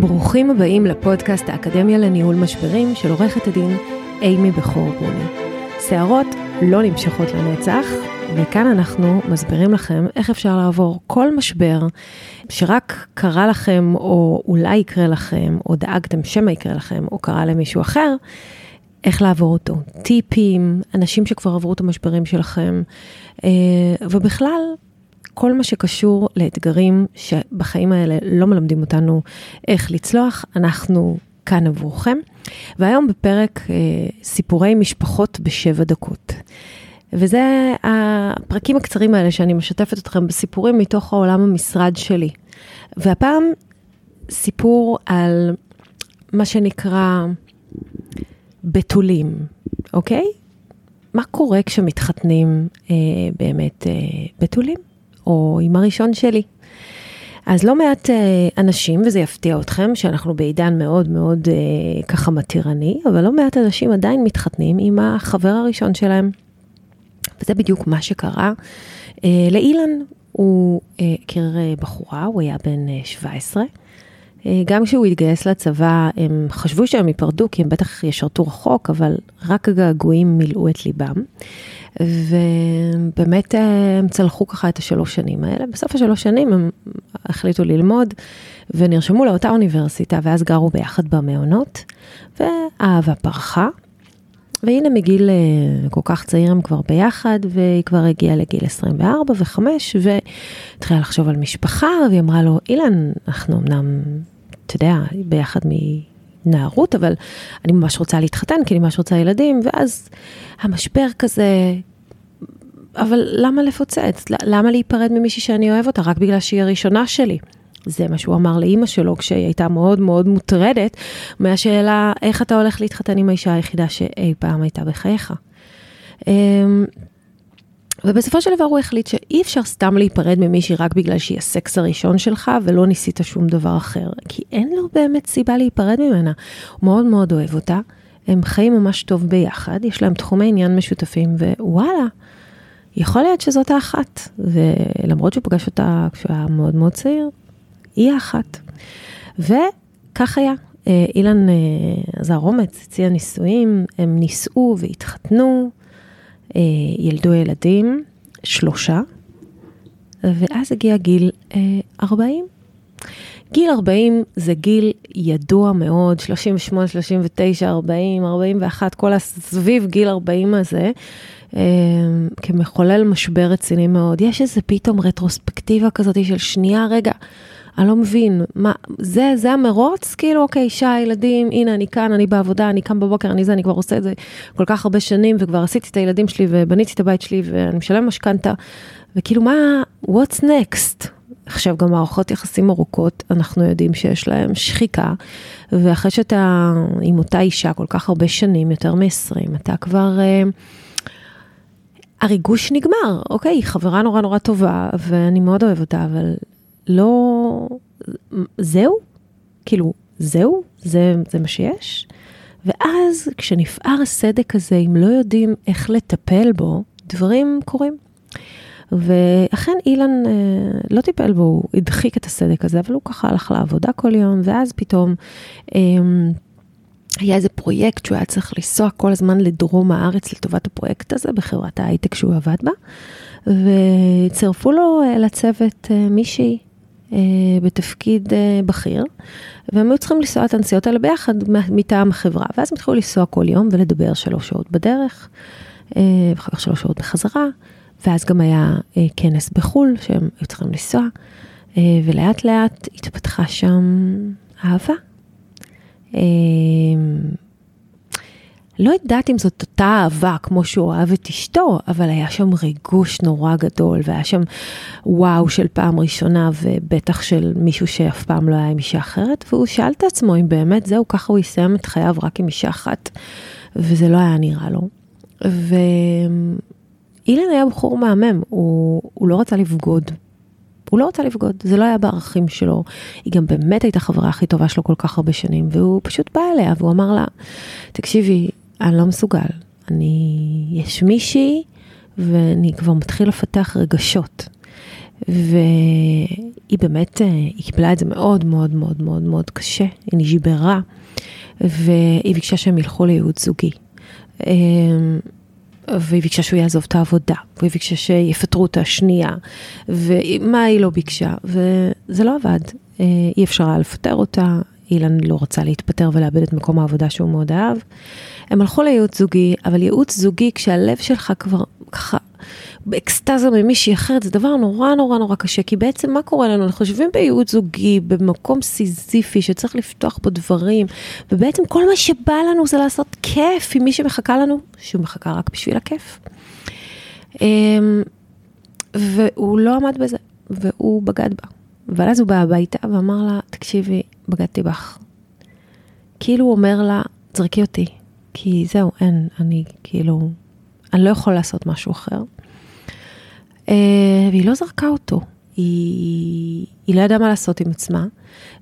ברוכים הבאים לפודקאסט האקדמיה לניהול משברים של עורכת הדין אימי בכור בוני. שערות לא נמשכות לנצח, וכאן אנחנו מסבירים לכם איך אפשר לעבור כל משבר שרק קרה לכם, או אולי יקרה לכם, או דאגתם שמא יקרה לכם, או קרה למישהו אחר, איך לעבור אותו. טיפים, אנשים שכבר עברו את המשברים שלכם, אה, ובכלל, כל מה שקשור לאתגרים שבחיים האלה לא מלמדים אותנו איך לצלוח, אנחנו כאן עבורכם. והיום בפרק אה, סיפורי משפחות בשבע דקות. וזה הפרקים הקצרים האלה שאני משתפת אתכם בסיפורים מתוך העולם המשרד שלי. והפעם סיפור על מה שנקרא בתולים, אוקיי? מה קורה כשמתחתנים אה, באמת אה, בתולים? או עם הראשון שלי. אז לא מעט אה, אנשים, וזה יפתיע אתכם, שאנחנו בעידן מאוד מאוד אה, ככה מתירני, אבל לא מעט אנשים עדיין מתחתנים עם החבר הראשון שלהם. וזה בדיוק מה שקרה אה, לאילן. הוא אה, הכיר אה, בחורה, הוא היה בן אה, 17. אה, גם כשהוא התגייס לצבא, הם חשבו שהם ייפרדו, כי הם בטח ישרתו רחוק, אבל רק הגעגועים מילאו את ליבם. ובאמת אה, הם צלחו ככה את השלוש שנים האלה. בסוף השלוש שנים הם החליטו ללמוד ונרשמו לאותה אוניברסיטה, ואז גרו ביחד במעונות, והאהבה פרחה. והנה מגיל אה, כל כך צעיר הם כבר ביחד, והיא כבר הגיעה לגיל 24 ו-5, והתחילה לחשוב על משפחה, והיא אמרה לו, אילן, אנחנו אמנם, אתה יודע, ביחד מנערות, אבל אני ממש רוצה להתחתן, כי אני ממש רוצה ילדים, ואז המשבר כזה, אבל למה לפוצץ? למה להיפרד ממישהי שאני אוהב אותה? רק בגלל שהיא הראשונה שלי. זה מה שהוא אמר לאימא שלו כשהיא הייתה מאוד מאוד מוטרדת מהשאלה איך אתה הולך להתחתן עם האישה היחידה שאי פעם הייתה בחייך. ובסופו של דבר הוא החליט שאי אפשר סתם להיפרד ממישהי רק בגלל שהיא הסקס הראשון שלך ולא ניסית שום דבר אחר, כי אין לו באמת סיבה להיפרד ממנה. הוא מאוד מאוד אוהב אותה, הם חיים ממש טוב ביחד, יש להם תחומי עניין משותפים, ווואלה, יכול להיות שזאת האחת. ולמרות שהוא פגש אותה כשהוא היה מאוד מאוד צעיר, היא האחת. וכך היה. אה, אילן עזר אה, אומץ, הציע נישואים, הם נישאו והתחתנו, ילדו ילדים, שלושה, ואז הגיע גיל 40. גיל 40 זה גיל ידוע מאוד, 38, 39, 40, 41, כל הסביב גיל 40 הזה, כמחולל משבר רציני מאוד. יש איזה פתאום רטרוספקטיבה כזאת של שנייה, רגע, אני לא מבין, מה, זה, זה המרוץ? כאילו, אוקיי, אישה, ילדים, הנה, אני כאן, אני בעבודה, אני קם בבוקר, אני זה, אני כבר עושה את זה כל כך הרבה שנים, וכבר עשיתי את הילדים שלי, ובניתי את הבית שלי, ואני משלם משכנתה, וכאילו, מה, what's next? עכשיו, גם מערכות יחסים ארוכות, אנחנו יודעים שיש להם שחיקה, ואחרי שאתה עם אותה אישה כל כך הרבה שנים, יותר מ-20, אתה כבר... Uh, הריגוש נגמר, אוקיי, היא חברה נורא נורא טובה, ואני מאוד אוהב אותה, אבל לא, זהו? כאילו, זהו? זה, זה מה שיש? ואז כשנפער הסדק הזה, אם לא יודעים איך לטפל בו, דברים קורים. ואכן אילן אה, לא טיפל בו, הוא הדחיק את הסדק הזה, אבל הוא ככה הלך לעבודה כל יום, ואז פתאום אה, היה איזה פרויקט שהוא היה צריך לנסוע כל הזמן לדרום הארץ לטובת הפרויקט הזה בחברת ההייטק שהוא עבד בה, וצירפו לו אה, לצוות אה, מישהי בתפקיד אה, בכיר, והם היו צריכים לנסוע את הנסיעות האלה ביחד מטעם החברה, ואז הם התחילו לנסוע כל יום ולדבר שלוש שעות בדרך, אה, ואחר כך שלוש שעות בחזרה, ואז גם היה כנס בחו"ל שהם היו צריכים לנסוע, ולאט לאט התפתחה שם אהבה. לא יודעת אם זאת אותה אהבה כמו שהוא אוהב את אשתו, אבל היה שם ריגוש נורא גדול, והיה שם וואו של פעם ראשונה, ובטח של מישהו שאף פעם לא היה עם אישה אחרת, והוא שאל את עצמו אם באמת זהו, ככה הוא יסיים את חייו רק עם אישה אחת, וזה לא היה נראה לו. ואילן היה בחור מהמם, הוא, הוא לא רצה לבגוד. הוא לא רצה לבגוד, זה לא היה בערכים שלו. היא גם באמת הייתה חברה הכי טובה שלו כל כך הרבה שנים, והוא פשוט בא אליה והוא אמר לה, תקשיבי, אני לא מסוגל, אני, יש מישהי ואני כבר מתחיל לפתח רגשות. והיא באמת, אה, היא קיבלה את זה מאוד מאוד מאוד מאוד מאוד קשה, היא נשברה, והיא ביקשה שהם ילכו לייעוץ זוגי. אמ, והיא ביקשה שהוא יעזוב את העבודה, והיא ביקשה שיפטרו אותה שנייה, ומה היא לא ביקשה, וזה לא עבד. אה, אי אפשר היה לפטר אותה, אילן לא רצה להתפטר ולאבד את מקום העבודה שהוא מאוד אהב. הם הלכו לייעוץ זוגי, אבל ייעוץ זוגי כשהלב שלך כבר ככה באקסטזה ממישהי אחרת, זה דבר נורא נורא נורא קשה, כי בעצם מה קורה לנו? אנחנו יושבים בייעוץ זוגי, במקום סיזיפי שצריך לפתוח בו דברים, ובעצם כל מה שבא לנו זה לעשות כיף עם מי שמחכה לנו, שהוא מחכה רק בשביל הכיף. אמ, והוא לא עמד בזה, והוא בגד בה. אבל אז הוא בא הביתה ואמר לה, תקשיבי, בגדתי בך. כאילו הוא אומר לה, זרקי אותי, כי זהו, אין, אני כאילו, אני לא יכול לעשות משהו אחר. Uh, והיא לא זרקה אותו, היא, היא לא ידעה מה לעשות עם עצמה,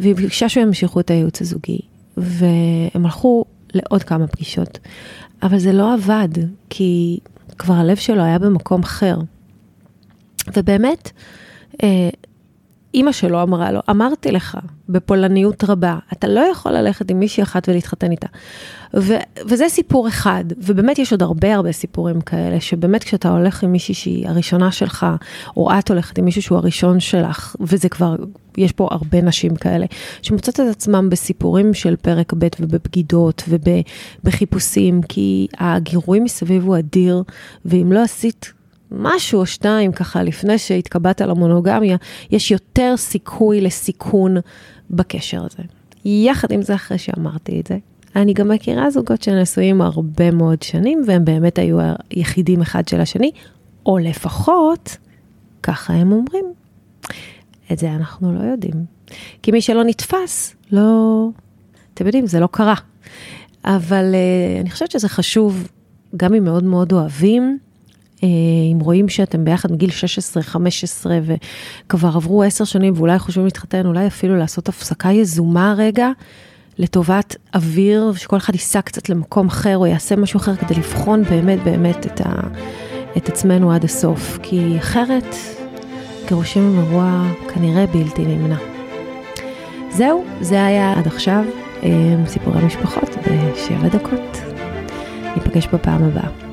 והיא ביקשה שהם ימשיכו את הייעוץ הזוגי, והם הלכו לעוד כמה פגישות, אבל זה לא עבד, כי כבר הלב שלו היה במקום אחר. ובאמת, uh, אימא שלו אמרה לו, אמרתי לך בפולניות רבה, אתה לא יכול ללכת עם מישהי אחת ולהתחתן איתה. ו- וזה סיפור אחד, ובאמת יש עוד הרבה הרבה סיפורים כאלה, שבאמת כשאתה הולך עם מישהי שהיא הראשונה שלך, או את הולכת עם מישהו שהוא הראשון שלך, וזה כבר, יש פה הרבה נשים כאלה, שמוצאות את עצמם בסיפורים של פרק ב' ובבגידות ובחיפושים, כי הגירוי מסביב הוא אדיר, ואם לא עשית משהו או שניים ככה לפני שהתקבעת למונוגמיה, יש יותר סיכוי לסיכון בקשר הזה. יחד עם זה, אחרי שאמרתי את זה, אני גם מכירה זוגות שנשואים הרבה מאוד שנים, והם באמת היו היחידים אחד של השני, או לפחות, ככה הם אומרים. את זה אנחנו לא יודעים. כי מי שלא נתפס, לא... אתם יודעים, זה לא קרה. אבל uh, אני חושבת שזה חשוב, גם אם מאוד מאוד אוהבים, אה, אם רואים שאתם ביחד מגיל 16-15 וכבר עברו 10 שנים ואולי חושבים להתחתן, אולי אפילו לעשות הפסקה יזומה רגע. לטובת אוויר, שכל אחד ייסע קצת למקום אחר או יעשה משהו אחר כדי לבחון באמת באמת את, ה, את עצמנו עד הסוף, כי אחרת גירושים הם אירוע כנראה בלתי נמנע. זהו, זה היה עד עכשיו אה, סיפורי משפחות בשבע דקות. ניפגש בפעם הבאה.